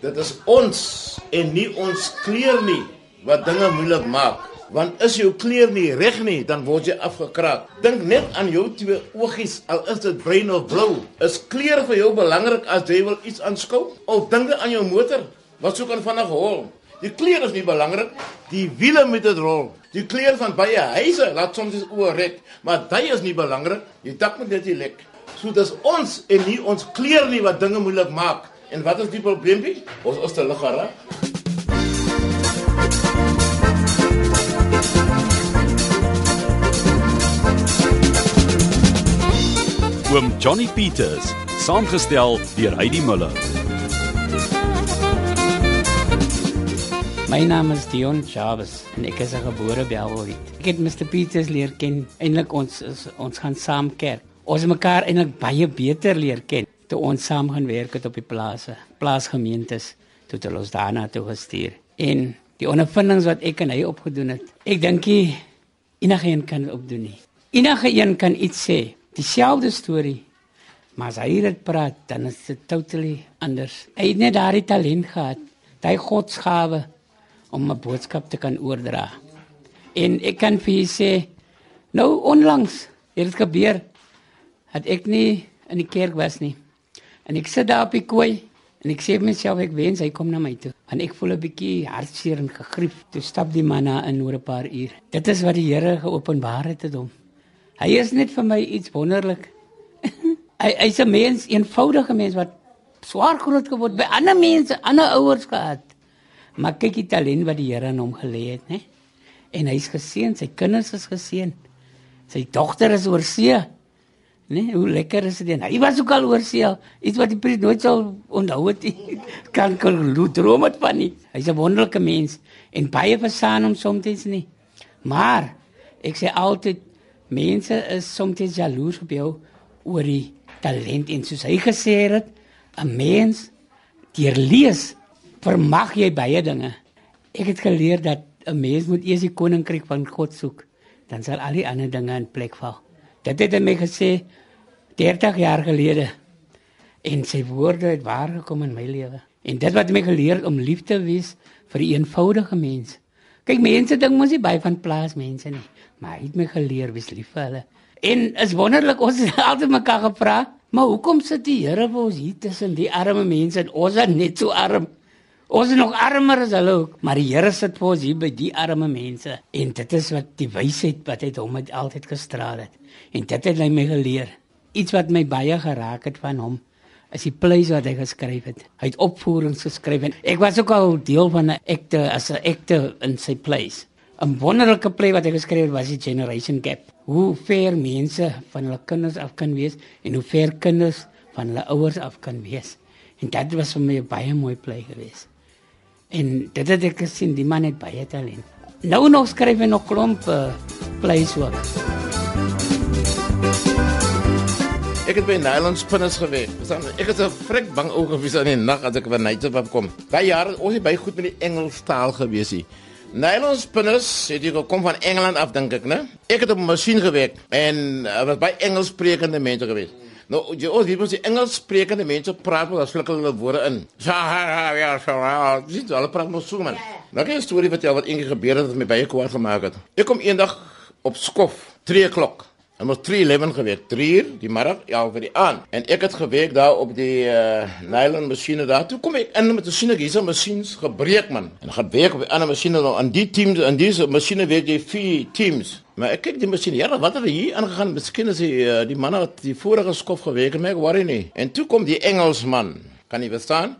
Dit is ons en nie ons kleur nie wat dinge moeilik maak. Want is jou kleur nie reg nie, dan word jy afgekraak. Dink net aan jou twee oogies, al is dit bruin of blou. Is kleur vir jou belangrik as jy wil iets aanskou? Of dink aan jou motor wat so kan vinnig hol? Die kleur is nie belangrik, die wiele moet dit rol. Die kleur van baie huise laat soms is oor rek, maar dit is nie belangrik. Die dak moet nie lek. So dis ons en nie ons kleur nie wat dinge moeilik maak. En wat is die probleempie? Ons is te lig geraak. Oom Johnny Peters, saamgestel deur Heidi Muller. My naam is Dion Chavez en ek is 'n gebore Belworiet. Ek het Mr Peters leer ken. Eindelik ons is, ons gaan saam kerk. Ons mekaar eintlik baie beter leer ken toe ons saam gaan werk het op die plase, plaasgemeentes toe hulle ons daarna toe gestuur. En die ondervindings wat ek en hy opgedoen het, ek dink enige een kan opdoen nie. Enige een kan iets sê, dieselfde storie. Maar as hy dit praat, dan is dit totally anders. Hy het net daardie talent gehad, daai godsgawe om 'n boodskap te kan oordra. En ek kan vir julle sê, nou onlangs het dit gebeur dat ek nie in die kerk was nie. En ek sit daar op die kooi en ek sê vir myself ek wens hy kom na my toe. En ek voel 'n bietjie hartseer en gegrief. Toe stap die man na in oor 'n paar uur. Dit is wat die Here geopenbaar het tot hom. Hy is net vir my iets wonderlik. hy hy's 'n mens, eenvoudige mens wat swaar groot geword by ander mense, ander ouers gehad. Maar kyk die talent wat die Here in hom gelê het, né? En hy's geseën, sy kinders is geseën. Sy dogter is oorsee. Nee, hoe lekker is dit? Hy was ook al oorsee, iets wat die priester nooit sal onthou het nie. Kan kan droom het van nie. Hy's 'n wonderlike mens en baie verstaan hom soms nie. Maar ek sê altyd mense is soms jaloers op jou oor die talent en soos hy gesê het, 'n mens deur lees vermag jy baie dinge. Ek het geleer dat 'n mens moet eers die koninkryk van God soek, dan sal al die ander dinge in plek val. Dit het hy my gesê 30 jaar gelede. En sy woorde het waar gekom in my lewe. En dit wat my geleer om lief te wees vir die eenvoudige mens. Kyk, mense dink mos nie baie van plaasmense nie, maar hy het my geleer wees lief vir hulle. En is wonderlik ons het altyd mekaar gevra, maar hoekom sit die Here vir ons hier tussen die arme mense en ons is net so arm? Ons is nog armer as hulle ook, maar die Here sit vir ons hier by die arme mense en dit is wat die wysheid wat hy hom het altyd gestraal het. En dit het my geleer. Iets wat my baie geraak het van hom is die pleis wat hy geskryf het. Hy het opvoerings geskryf en ek was ook al deel van 'n akte as 'n akte in sy pleis. 'n Wonderlike plei wat hy geskryf het was die Generation Gap. Hoe ver mense van hulle kinders af kan wees en hoe ver kinders van hulle ouers af kan wees. En dit was vir my 'n baie mooi plei geweest. En dit het ek gesien, die man het baie talent. Nou nog skryf hy nog klomp uh, plays ook. Ek het by nylon spinners gewerk. Verstaan, ek is 'n frik bang ou gewees aan die nag as ek by night op kom. Baie jare ons het baie goed met die Engels taal gewees hier. Nylon spinners het hier gekom van Engeland af dink ek, né? Ek het op 'n masjien gewerk en uh, was baie Engels sprekende mense gewees. Nou, jy ons hier moet die Engels sprekende mense praat met sulke hulle woorde in. Ja, ja, ja, ja. Dis al praat mos so man. Nou kan jy 'n storie vertel wat eendag gebeur het wat my baie kwaad gemaak het. Ek kom eendag op skof, 3 o'clock. Dit was 3:11 gewees, 3 uur die middag, ja, vir die aan. En ek het gewerk daar op die uh, nylon masjiene daar. Toe kom ek in met 'n sien ek hierse masjiens gebreek man. En gaan werk op die ander masjiene nou aan die teams aan diese masjiene werk jy vier teams. Maar ek kyk die masjien, ja, wat het hier aangegaan? Miskien is die uh, die manne wat die vorige skof gewerk het, maar ek worry nie. En toe kom die Engelsman. Kan jy verstaan?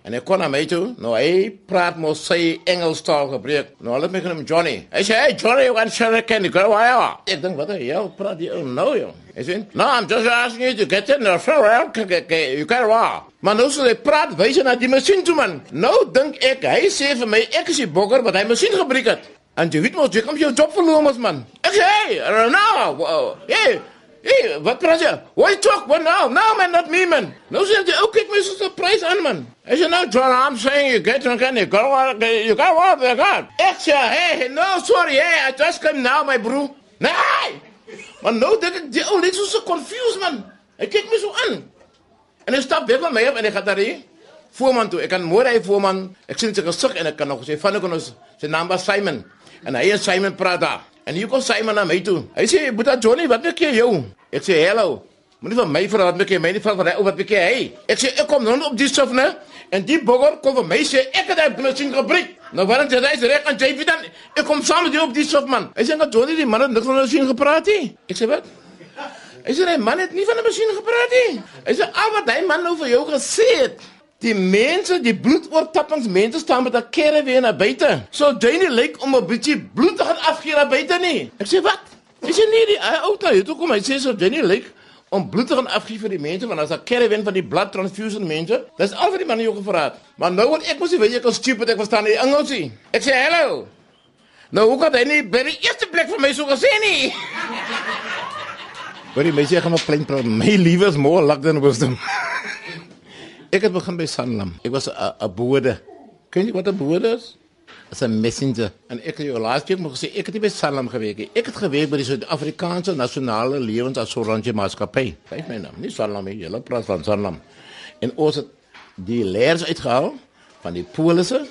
En ek kon na my toe, nou hy praat mos sy Engels taal gebreek. Nou hulle my genoem Johnny. Hy sê, "Hey Johnny, you want to can you go where?" Ek dink wat hy al praat die ou nou joh. Hy sê, "No, I'm just asking you to get in there so well, you can walk." Maar nou sê hy praat wys na die masjien toe man. Nou dink ek, hy sê vir my ek is die bogger wat hy masjien gebreek het. En jy weet mos jy kom jou job verloor mos man. Ek sê, "Hey, no, hey, Hey, wat praat jy? Why talk? What now? No man, not me man. No sê jy ook kyk my so 'n prys aan man. As you know, John, I'm saying you get on can you go you got what they got. Ek sê, hey, no sorry, hey, I just come now my bro. Nee! Man, nou dit die ou net so so confused man. Hy kyk my so aan. En hy stap weg van my af en hy gaan daar hier. voorman toe. Ek kan môre hy voorman. Ek sien sy gesig en ek kan nog sê van ek ons sy naam was Simon. En hy en Simon praat daar. En hier kom Simon na my toe. Hy sê, "Boeta Johnny, wat maak jy jou?" Ek sê, "Hallo." Moenie van my vra wat maak jy my nie van van hy wat maak jy hy. Ek sê, "Ek kom nou op die stof, né?" En die bogger kom vir my sê, "Ek het hy masjien gebreek." Nou waarom jy reis reg aan JP dan? Ek kom saam met jou op die stof man. Hy sê, "Gaan Johnny, die man het niks van 'n masjien gepraat nie." Ek sê, "Wat?" Hy sê, "Die man het nie van 'n masjien gepraat nie." Hy sê, "Al wat hy man nou vir jou gesê het." Die mense, die bloedoortappingsmense staan met 'n caravan na buite. So Janie lyk om 'n bietjie bloed te gaan afgee na buite nie. Ek sê wat? Is jy nie die ou nou? Toe kom hy sê so Janie lyk om bloed te gaan afgee vir die mense want as 'n caravan van die blood transfusion mense. Dis al wat die man jou gevra het. Maar nou word ek mos nie weet ek is stupid ek verstaan nie Engels nie. Ek sê hallo. Nou hoe kan hy nie by die eerste plek vir my so gesê nie? Maar die mense gaan maar klein praat. My liewe is more luck than wisdom. Ek het begin by Sanlam. Ek was 'n bode. Ken jy wat 'n bode is? As 'n messenger. En ek het jou laas week nog gesê ek het nie by Sanlam gewerk nie. Ek het gewerk by die Suid-Afrikaanse Nasionale Lewensassuransie Maatskappy. Kyk my naam, nie Sanlam nie. Hulle praat van Sanlam. En ons het die leers uitgehaal van die polisse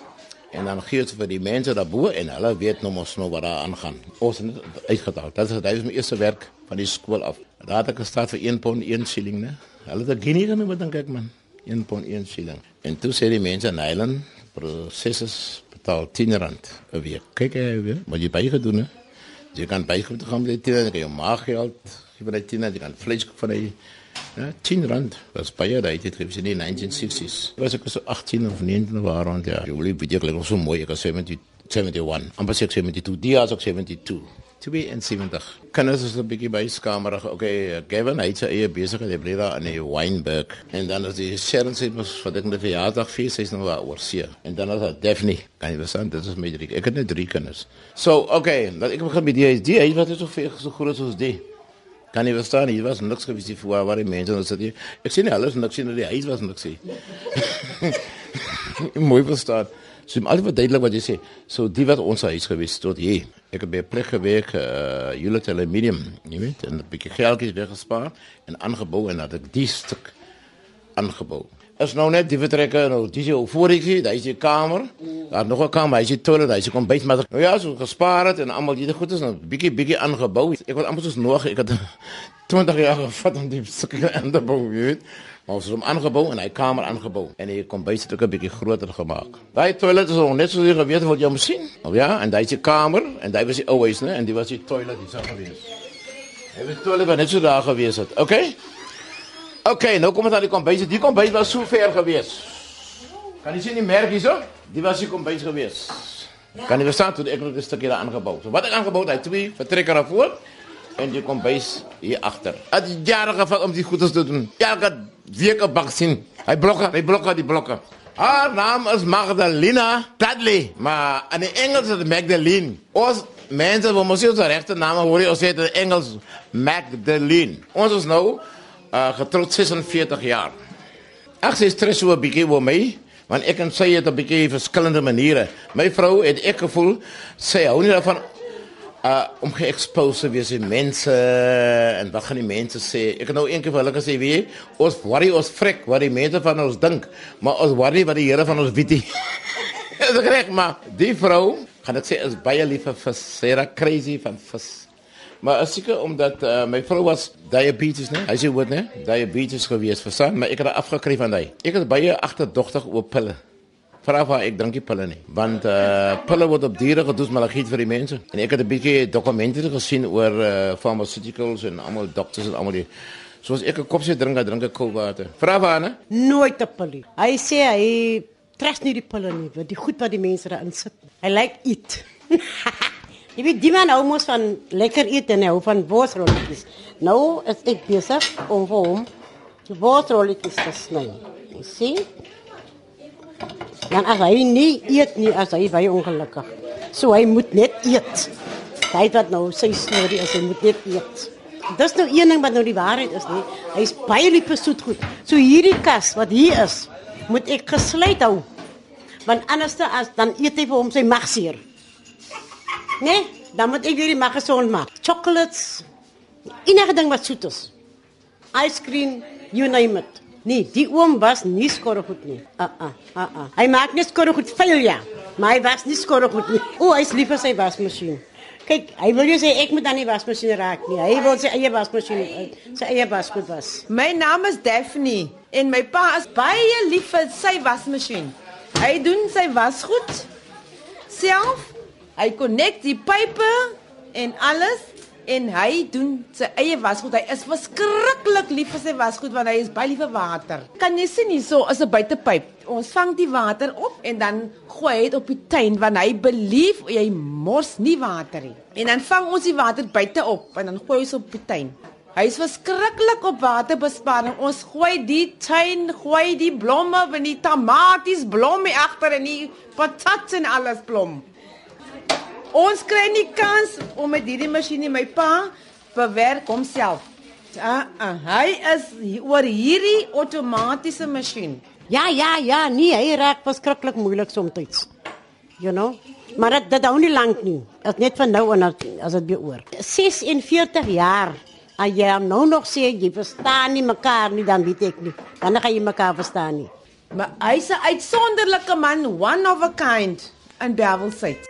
en dan gee dit vir die mense daarbo en hulle weet nou mos nou wat daar aangaan. Ons het dit uitgehaal. Dit is dit is my eerste werk van die skool af. Daar het ek gestart vir 1 pond 1 shilling, né? Hulle het genie genoem dink ek man. 1 pond 1 shilling. En toe sê die mense in Highland prosesses betaal 10 rand 'n week. Kyk jy weer, wat jy baie gedoen het. Jy kan baie goed gaan met die 10 rand, jy kan maag geld, jy vir die 10 rand, jy kan vleis koop van die ja, 10 rand. Dat is baie daai dit het in die 1960s. Was ek so 18 of 19 jaar rond ja. Jy wil baie gelyk so mooi, ek was 70 71. Amper 72. Die is ook 72. 72. Kinders is 'n bietjie byskamerig. Okay, Gavin hy sy eie besigheid, hy bly daar in die Wynberg. En dan is die Sharon sê mos vir dit 'n verjaardag fees, sy's nou daar oor see. En dan is daar Daphne. Kan jy verstaan? Dit is my drie. Ek het net drie kinders. So, okay, dat ek begin met die die hy wat is so veel so groot soos die. Kan jy verstaan? Hier was niks gewees hier voor waar die mense nou sit hier. Ek sien alles niks sien die huis was niks hier. Mooi verstaan. So al wat duidelik wat jy sê. So die wat ons huis gewees tot hier. Ek het by 'n plek gewerk, uh Juliet Aluminium, jy weet, en 'n bietjie geldjies weggespaar en aangebou en dat ek die stuk aangebou. Is nou net die vertrekke nou dis jou voor ek sien, daar is die kamer. Daar nog 'n kamer, hy sê toilet, daar is kom byt maar. Nou ja, so gespaar het en almal die goed is nou bietjie bietjie aangebou. Ek het amper soos nog, ek het 20 jaar gevat om die stukke aan te bou, jy weet. Maar ons het hom aangebou en hy kamer aangebou en hy kom bysit ook 'n bietjie groter gemaak. Daai toilet is nog net so jy geweet wat jy moet sien. Of ja, en daai is die kamer en daai was die ouhuis, né? En dit was die toilet hier sou gewees. Hy het die toilet wat net so daar gewees het. Okay? Okay, nou kom ons aan die kombuis. Die kombuis was so ver gewees. Kan jy sien die merk hierso? Die was die kombuis gewees. Kan jy verstaan toe ek nog 'n stukkie daar aangebou. So wat ek aangebou het, hy twee vertrekker daar voor en die kombuis hier agter. Het jare gevat om die goedes te doen. Elke week 'n bak sien. Hy blokke, hy blokke die blokke. Haar naam is Magdalena Dudley, maar in die Engels is dit Magdalene. Ons mense wat mos ons regte naam hoor, ons sê dit in Engels Magdalene. Ons is nou uh, getroud 46 jaar. Ag sy stres so 'n bietjie oor my, want ek en sy het 'n bietjie verskillende maniere. My vrou het ek gevoel sy hou nie daarvan uh om geexpose te wees aan mense en wat gaan die mense sê? Ek het nou eendag vir hulle gesê, weet jy, ons worry ons frek wat die mense van ons dink, maar ons worry wat die Here van ons weet. Dis reg, maar die vrou, gaan ek sê is baie lief vir vis. Sy is crazy van vis. Maar is seker omdat uh, my vrou was diabetes, né? Hy sê wat, né? Diabetes gewees, verstaan? Maar ek het afgekry van hy. Ek het baie agterdogtig oor pille. Vra vir ek drink nie pille nie, want uh pille word op diere gedoen maar giet vir die mense. En ek het 'n bietjie dokumente gesien oor uh pharmaceuticals en almal dokters en almal die soos ek 'n kopsie drink, dan drink ek koud water. Vra vir haar, Nooit 'n pille. Hy sê hy trust nie die pille nie, want die goed wat die mense daarin sit. Hy lyk like eet. Jy weet die man hou mos van lekker eet en hy hou van borsrolletjies. Nou is ek besig om vir hom die borsrolletjies te sny. Jy sien? Dan as hy nie eet nie, as hy baie ongelukkig. So hy moet net eet. Hy wat nou sy storie is, hy moet net eet. Dis nou een ding wat nou die waarheid is nie. Hy's baie lief vir soet goed. So hierdie kas wat hier is, moet ek gesluit hou. Want anders as dan eet hy vir hom sy mag seer. Nee, dan moet ek hierdie mag gesond maak. Chocolates, enige ding wat soet is. Ice cream, you name it. Nee, die oom was nie skorregoed nie. Ah ah ah ah. Hy maak net skorregoed vuil ja, maar hy was nie skorregoed nie. O, hy's lief vir sy wasmasjien. Kyk, hy wil jy sê ek moet dan nie wasmasjien raak nie. Hy wil sy eie wasmasjien, eh, sy eie wasgoed was. My naam is Daphne en my pa is baie lief vir sy wasmasjien. Hy doen sy wasgoed self. Hy konnek die pype en alles en hy doen sy eie wasgoed. Hy is verskriklik lief vir sy wasgoed want hy is baie lief vir water. Kan jy sien hierso is 'n buitepyp. Ons vang die water op en dan gooi hy dit op die tuin want hy belief jy mors nie water nie. En dan vang ons die water buite op en dan gooi ons op die tuin. Hy is verskriklik op waterbesparing. Ons gooi die tuin, gooi die blomme, van die tamaties blomme agter en die patats en alles blom. Ons kry nie kans om met hierdie masjien nie my pa bewerk homself. Ah, ah, hy is oor hierdie outomatiese masjien. Ja, ja, ja, nee, hy raak verskriklik moeilik soms. You know? Maar dit dit hou nie lank nie. Dit net van nou aan af- as dit weer oor. 46 jaar. As jy hom nou nog sê jy verstaan nie mekaar nie, dan weet ek nie. Dan gaan jy mekaar verstaan nie. Maar hy's 'n uitsonderlike man, one of a kind in Bellville.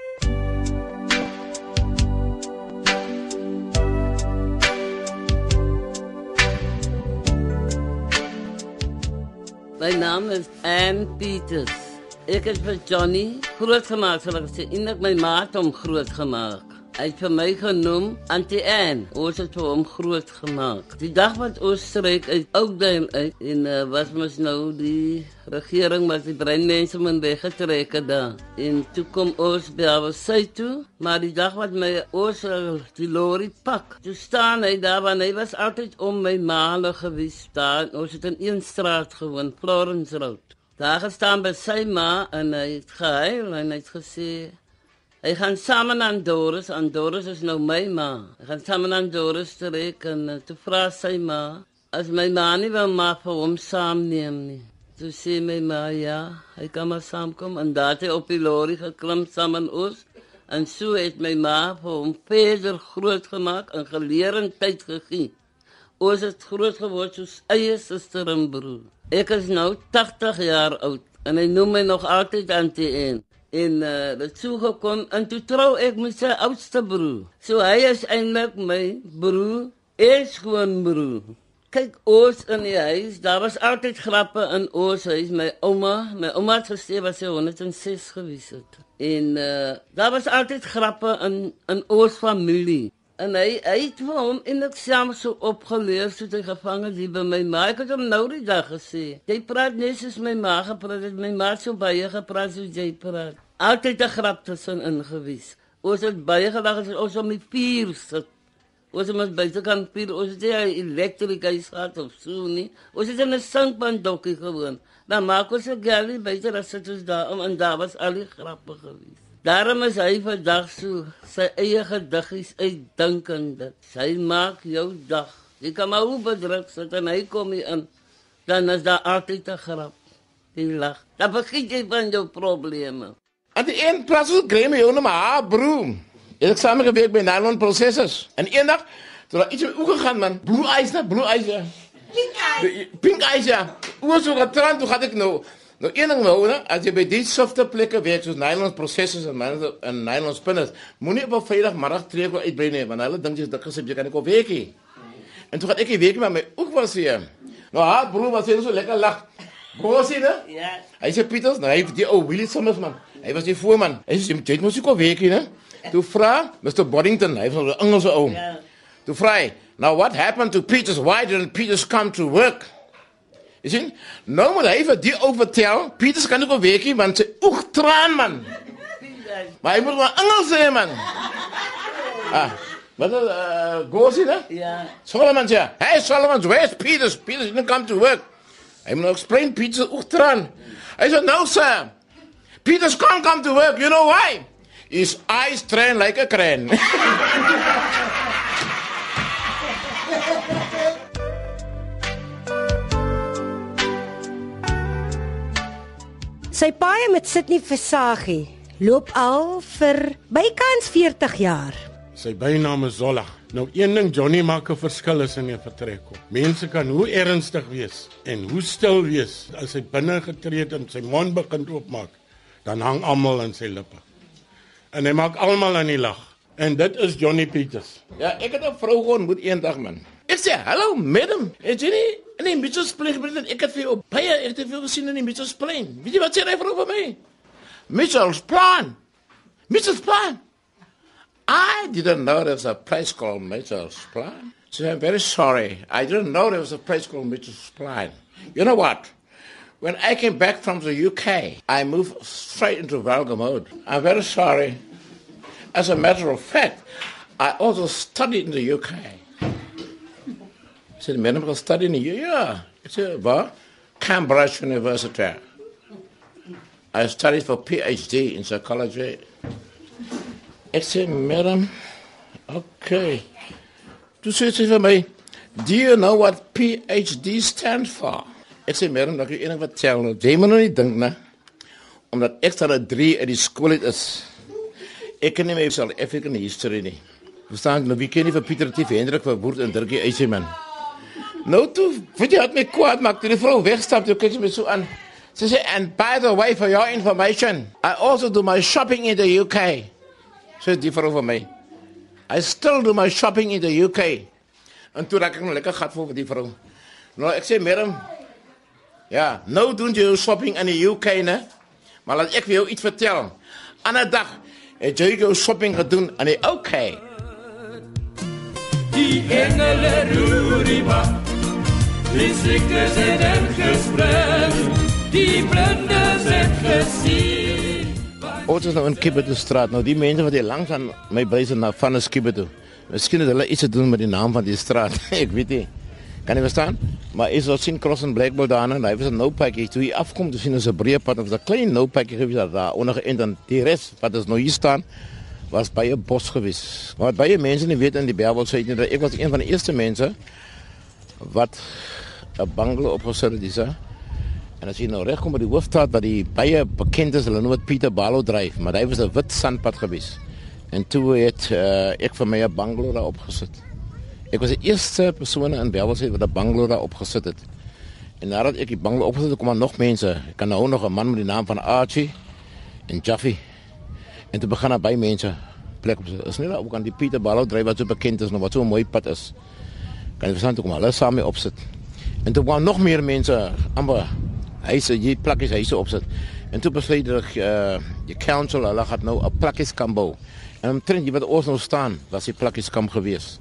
My naam is Ann Peters. Ek het vir Johnny grootgemaak, sal ek sê, en ek my maat hom grootgemaak. Hy het vir my genoem Auntie Ann. Ons het vir hom grootgemaak. Die dag wat ons streek uit Oudtshoorn uit en uh, was mos nou die regering wat die breinmense moet weggetrek het daar. En toe kom ons by sy toe, maar die dag wat my ons uh, die lorry pak, toe staan hy daar want hy was altyd om my maale gewees daar. Ons het in een straat gewoon, Florence Road. Daar gestaan by sy ma en hy het gehuil en hy het gesê Hy gaan saam aan Doris, aan Doris is nou my ma. Hy gaan saam aan Doris trek en uh, toe vra sy ma as my ma nie wil maar vir hom saamneem nie. Toe sê my ma ja, hy kan maar saamkom en daar het hy op die lorry geklim saam met ons. En so het my ma vir hom verder groot gemaak en geleer en tyd gegee. Ons het groot geword soos eie suster en broer. Ek is nou 80 jaar oud en hy noem my nog altyd Auntie Ann en uh, dit sou gekom en toe trou ek met sy oudste broer. So hy is eintlik my broer, is gewoon broer. Kyk ons in die huis, daar was altyd grappe in huis. My ouma, my ouma het gesê was sy 106 gewees het. En uh, daar was altyd grappe in in ons familie. En hy hy het vir hom in ek saam so opgeleer so hy gevang het hier by my ma. Ek het hom nou die dag gesê. Jy praat net soos my ma gepraat het. My ma het so baie gepraat soos jy praat. Altyd 'n grap tussen ingewies. Ons het baie gelag as ons om die vuur sit. Ons moet baie kan vuur. Ons het hy elektriese gehad of so nie. Ons het 'n sinkpan dokkie gewoon. Dan maak ons 'n galie baie as dit is daar om en daar was al die grappe gewees. Daarom is hy vandag so sy eie gediggies uitdink en dit. Sy maak jou dag. Jy kan maar hoe bedruk sit en hy kom hier in. Dan is daar altyd 'n grap. Die lag. Dan vergeet jy van jou probleme. Aan die een plaas is Graham jou nou maar broer. Ek het saam gewerk by Nylon Processors. En eendag toe daar iets met oë gegaan man. Blue eyes, na blue eyes. Ja. Pink eyes. Pink eyes ja. Oor so getrand toe gaan ek nou. Nou een ding nou, né, as jy by die softe plekke werk soos Nylon Processors en nylon en Nylon Spinners, moenie op 'n Vrydagmiddag trek uit by nie, want hulle dink jy's dik gesê jy kan nie op werk nie. En toe gaan ek die week met my ook was hier. Nou haar broer was hier so lekker lag. Gosie, né? Ja. Hy sê Pieters, nee, hy het die ou Willie Summers man. Hy was die voorman. Hy sê jy mos ook werk hier, né? Toe vra Mr Boddington, hy was 'n Engelse ou. Ja. Toe vra hy, "Now what happened to Peters? Why didn't Peters come to work?" Jy sien? Nou moet vir die ou vertel, Peters kan op werk nie want sy oeg traan man. Maar hy moet maar Engels sê man. Ah, wat is uh, Gosie, né? Ja. Solomon sê, "Hey Solomon, where's Peters? Peters didn't come to work." Hy moet nou explain Peters oogtran. Hy sê, "No sir. Peters can't come to work. You know why? His eyes train like a crane." Sy paai met Sydney Versagie loop al vir bykans 40 jaar. Sy bynaam is Zolla. Nou een ding Johnny maak 'n verskil is in 'n vertrek kom. Mense kan hoe ernstig wees en hoe stil wees as hy binne getree het en sy mond begin oopmaak, dan hang almal in sy lippe. En hy maak almal aan die lag. En dit is Johnny Peters. Ja, ek het 'n vrou ontmoet eendag man. Ek sê, "Hallo, madam. Het jy nie in die Mitchells Plain gebring? Ek het vir jou baie ek het jou gesien in die Mitchells Plain. Weet jy wat sê hy vrou my? Mitchells Plain. Mitchells Plain. I didn't know there was a place called Mitchell's Plain. So I'm very sorry. I didn't know there was a place called Mitchell's Plain. You know what? When I came back from the UK, I moved straight into Valga mode. I'm very sorry. As a matter of fact, I also studied in the UK. I said, Madam, I studied in the UK. Yeah. I said, what? Cambridge University. I studied for PhD in psychology Ek sê, "Madam, okay. Toe sê sy vir my, "Do you know what PhD stands for?" Ek sê, "Madam, dat ek enig wat tel nou. Jy moet nou nie dink, né? Omdat ek staan 'n 3 uit die skool het is. Ek ken nie my South African history nie. Verstaan, nou wie ken nie vir Pieter Tief Hendrik van Woord en Dirkie Eiseman. Nou toe, weet jy wat my kwaad maak? Toe die vrou wegstap, toe kyk sy my so aan. Sy sê, "And by the way, for your information, I also do my shopping in the UK." So die vrou vir my. I still do my shopping in the UK. En toe raak ek nou lekker gat vir die vrou. Nou ek sê madam, ja, nou doen jy shopping in die UK, né? Maar laat ek vir jou iets vertel. Ander dag het jy jou shopping gedoen in die UK. Die engele roeriba. Die siekes het in gesprek. Die blindes het gesien. Ons is nou in Kibeto straat. Nou die mense wat hier langs aan my blyse na van die Kibeto. Miskien het hulle iets te doen met die naam van die straat. ek weet nie. Kan jy verstaan? Maar is ons sien Cross and Blackboard daar en hy was 'n nou pakkie. Toe hy afkom, toe sien ons 'n breë pad of 'n klein nou pakkie gewees daar onder en dan die res wat ons nou hier staan was baie bos gewees. Maar baie mense nie weet in die Bergwel sê nie dat ek was een van die eerste mense wat 'n bungalow opgesit het dis. En as jy nou reg kom by die hoofstraat wat die baie bekend is, hulle noem dit Pieter Balo dryf, maar hy was 'n wit sandpad gewees. En toe het uh, ek vir my 'n bungalow daar opgesit. Ek was die eerste persoon in Bellville wat 'n bungalow daar opgesit het. En nadat ek die bungalow opgesit het, kom daar nog mense. Ek kan nou nog 'n man met die naam van Archie en Jaffy. En toe begin daar by mense plek op. Is nie daar ook aan die Pieter Balo dryf wat so bekend is, nog wat so 'n mooi pad is. Kan jy verstaan toe kom hulle saam mee opsit. En toe kwam nog meer mense, amper huise, jy plakkies huise opsit. En toe besluit die uh die council hulle gaan nou 'n plakkies kan bou. En omtrent jy wat ons nou staan, was die plakkies kam gewees.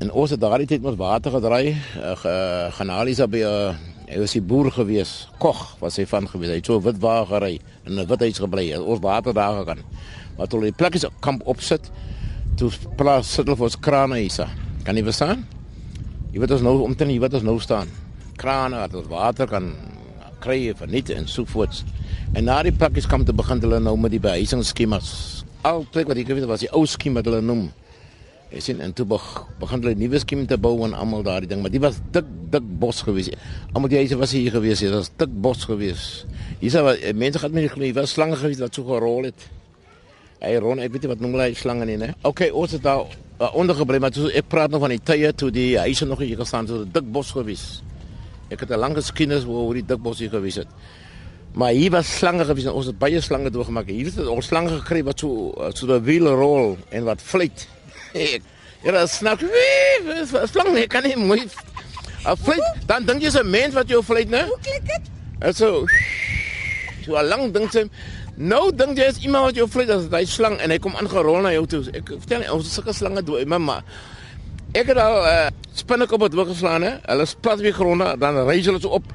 En ons het daardie tyd met water gedraai, uh, genalies op uh, hy was die boer gewees. Kog was hy van gewees. Hy het so wit wa gery en 'n wit huis gebly. Ons water daar gegaan. Maar toe die plakkies kamp opsit, toe plaas sitel vir ons krane hiersa. Kan jy verstaan? Jy weet ons nou omtrent jy wat ons nou staan. Krane wat ons water kan kry jy verniet en so voort. En na die pakkies kom te begin hulle nou met die behuisingsskemas. Al plek wat ek weet was die ou skema wat hulle noem. Jy sien en toe begin hulle nuwe skema te bou en almal daardie ding, maar dit was dik dik bos gewees. Almal die huise was hier gewees, dit was dik bos gewees. Hier's wat mense gaan met die was slange gewees wat so gerol het. Hy ron, ek weet nie wat noem hulle slange nie, né? Okay, ons het daar uh, ondergebly, maar toe, ek praat nog van die tye toe die huise nog hier gestaan het, so dik bos gewees. Ek het 'n lang geskiedenis oor die dikbos hier gewees het. Maar hier was slange gewees. Ons het baie slange doorgemaak. Hier het ons slange gekry wat so so 'n wiel rol en wat fluit. Ja, dat snak. Slang nee, kan nie mooi. A fluit, dan dink jy is 'n mens wat jou fluit, né? Hoe klink dit? Dit so. So 'n lang ding sê. Nou dink jy is iemand wat jou fluit as hy slang en hy kom aangerol na jou toe. Ek vertel nie, ons sulke slange dood, mamma. Ek het al uh, spinnekop wat weggeslaan hè. Hulle splat weer gronde, dan reis hulle so op.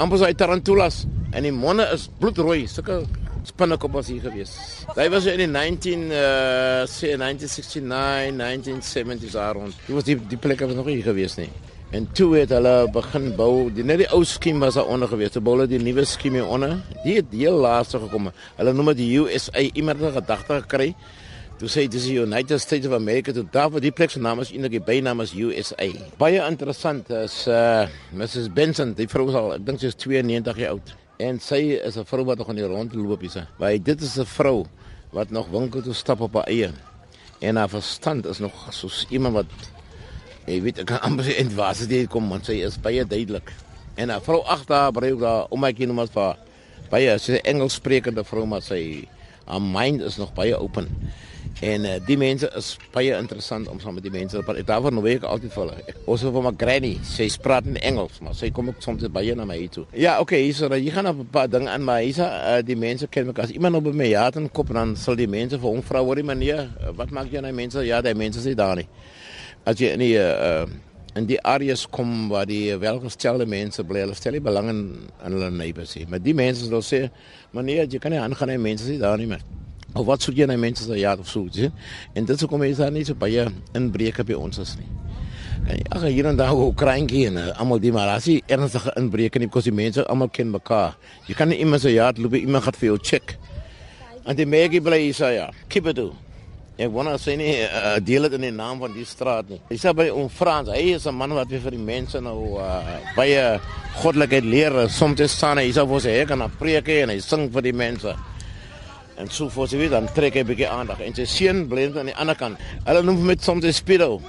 Amper so uit tarantulas en die monne is bloedrooi. Sulke spinnekop was hier gewees. Hy was in die 19 uh say 1969, 1970s rond. Dit was die die plek was nog nie gewees nie. En toe het hulle begin bou. Die net die ou skiem was daar onder gewees. Toe bou hulle die nuwe skiem hier onder. Die het heel laaste gekom. Hulle noem dit USA. Iemand het gedagte gekry Toe sê dis die United States of America toe daar waar die plek se naam is eintlik die bynaam is USA. Baie interessant is uh Mrs Benson, die vrou al ek dink sy is 92 jaar oud en sy is 'n vrou wat nog aan die rond loop hierse. Maar dit is 'n vrou wat nog winkel toe stap op haar eie. En haar verstand is nog soos iemand wat jy weet ek kan amper in was dit kom want sy is baie duidelik. En haar vrou agter haar brei ook daar om my kind vir baie sy 'n Engels sprekende vrou maar sy haar mind is nog baie open. En uh, die mense is baie interessant om saam met die mense te praat. Daarvoor nou weet ek altyd vir hulle. Ons van my granny, sy praat in Engels, maar sy kom ook soms baie na my toe. Ja, okay, hier so, jy gaan paar dinge aan, maar hier uh, die mense ken mekaar. As iemand op my ja dan dan sal die mense vir hom vra hoor die meneer, uh, wat maak jy nou mense? Ja, die mense sê daar nie. As jy in die uh, in die areas kom waar die welgestelde mense bly, hulle stel nie belang in in hulle neighbors nie. Maar die mense sal sê, meneer, jy kan nie aangaan en mense sê daar nie meer. Of wat soek jy nou mense se ja of so, sien? En dit sou kom is daar nie so baie inbreuke by ons is nie. Ag hier en daar ook kraantjie en uh, almal die maar as jy ernstige inbreuke nie, kos die mense almal ken mekaar. Jy kan nie iemand se ja loop, iemand gaan vir jou check. En die megi bly sê ja, Kibedu. Ek wou nou sê nie uh, deel dit in die naam van die straat nie. Hy sê by om Frans, hy is 'n man wat vir die mense nou uh, baie goddelikheid leer. Soms staan hy sê vir sy ek kan preek en hy sing vir die mense. En so voor sy weet dan trek hy 'n bietjie aandag en sy seun bly aan die ander kant. Hulle noem hom met soms speedo.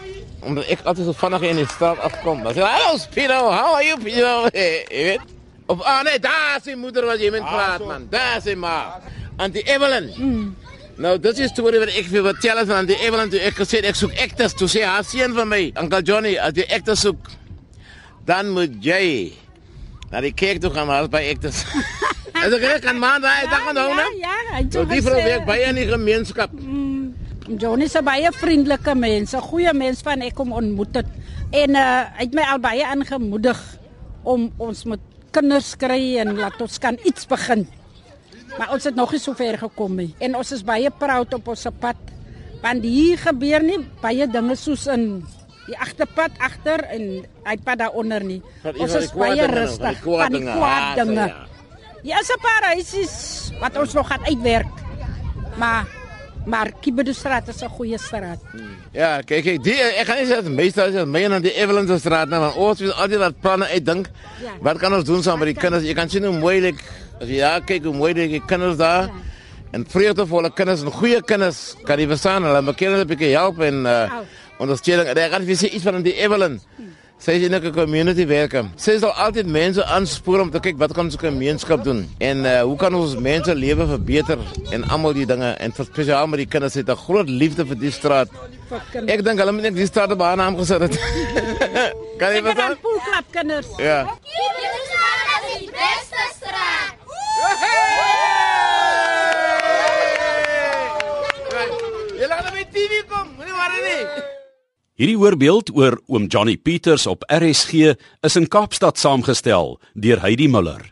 Omdat ek altyd so vinnig in die straat afkom. Dan sê hy, "Hallo speedo, how are you speedo?" Jy weet. Of ah nee, daar is sy moeder wat jy met praat man. Daar is sy ma. Auntie Evelyn. Mm. Nou, dit is storie wat ek vir vertel het van Auntie Evelyn toe ek gesê het, ek soek ekters toe sê haar seun van my, Uncle Johnny, as jy ekters soek, dan moet jy na die kerk toe gaan maar by ekters. Is dit reg kan man daai dag onthou nou? Ja, ja, het So so die vrou gesê, werk baie in die gemeenskap. Johnny is 'n baie vriendelike mens, 'n goeie mens van ek hom ontmoet het. En uh, hy het my al baie aangemoedig om ons met kinders kry en laat ons kan iets begin. Maar ons het nog nie so ver gekom nie. En ons is baie proud op ons pad. Want hier gebeur nie baie dinge soos in die agterpad agter en hy pad daaronder nie. Ons is baie dinge, van rustig die kwaad van die dinge. kwaad Ah, dinge. ja. Is 'n paar huisies wat ons nog gaan uitwerk. Maar maar Kibedostraat is 'n goeie straat. Ja, kyk kyk, die ek gaan nie sê dat meestal is dit my en die Evelyn se straat nou, want ons moet altyd wat planne uitdink. Ja. Wat kan ons doen saam met die kinders? Jy kan sien hoe moeilik as jy daar kyk hoe moeilik die kinders daar en vreugdevolle kinders en goeie kinders kan jy verstaan hulle mekaar net 'n bietjie help en uh, ondersteuning. En Ek gaan vir sê iets van die Evelyn. Sy is in 'n community werker. Sy sal altyd mense aanspoor om te kyk wat kan ons gemeenskap doen en uh, hoe kan ons mense lewe verbeter en almal die dinge en vir spesiaal met die kinders het 'n groot liefde vir die straat. Ek dink hulle moet net die straat op haar naam gesit het. kan jy Ek het verstaan? aan poolklap kinders. Ja. die beste straat. Jy laat hom met TV kom, moenie worry nie. Hierdie voorbeeld oor oom Johnny Peters op RSG is in Kaapstad saamgestel deur Heidi Muller.